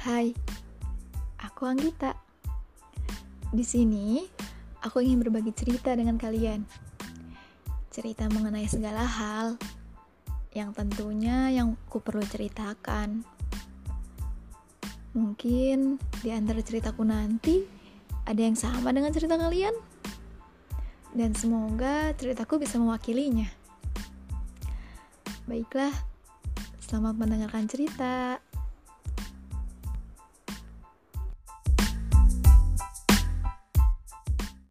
Hai, aku Anggita. Di sini, aku ingin berbagi cerita dengan kalian. Cerita mengenai segala hal yang tentunya yang ku perlu ceritakan. Mungkin di antara ceritaku nanti ada yang sama dengan cerita kalian. Dan semoga ceritaku bisa mewakilinya. Baiklah, selamat mendengarkan cerita.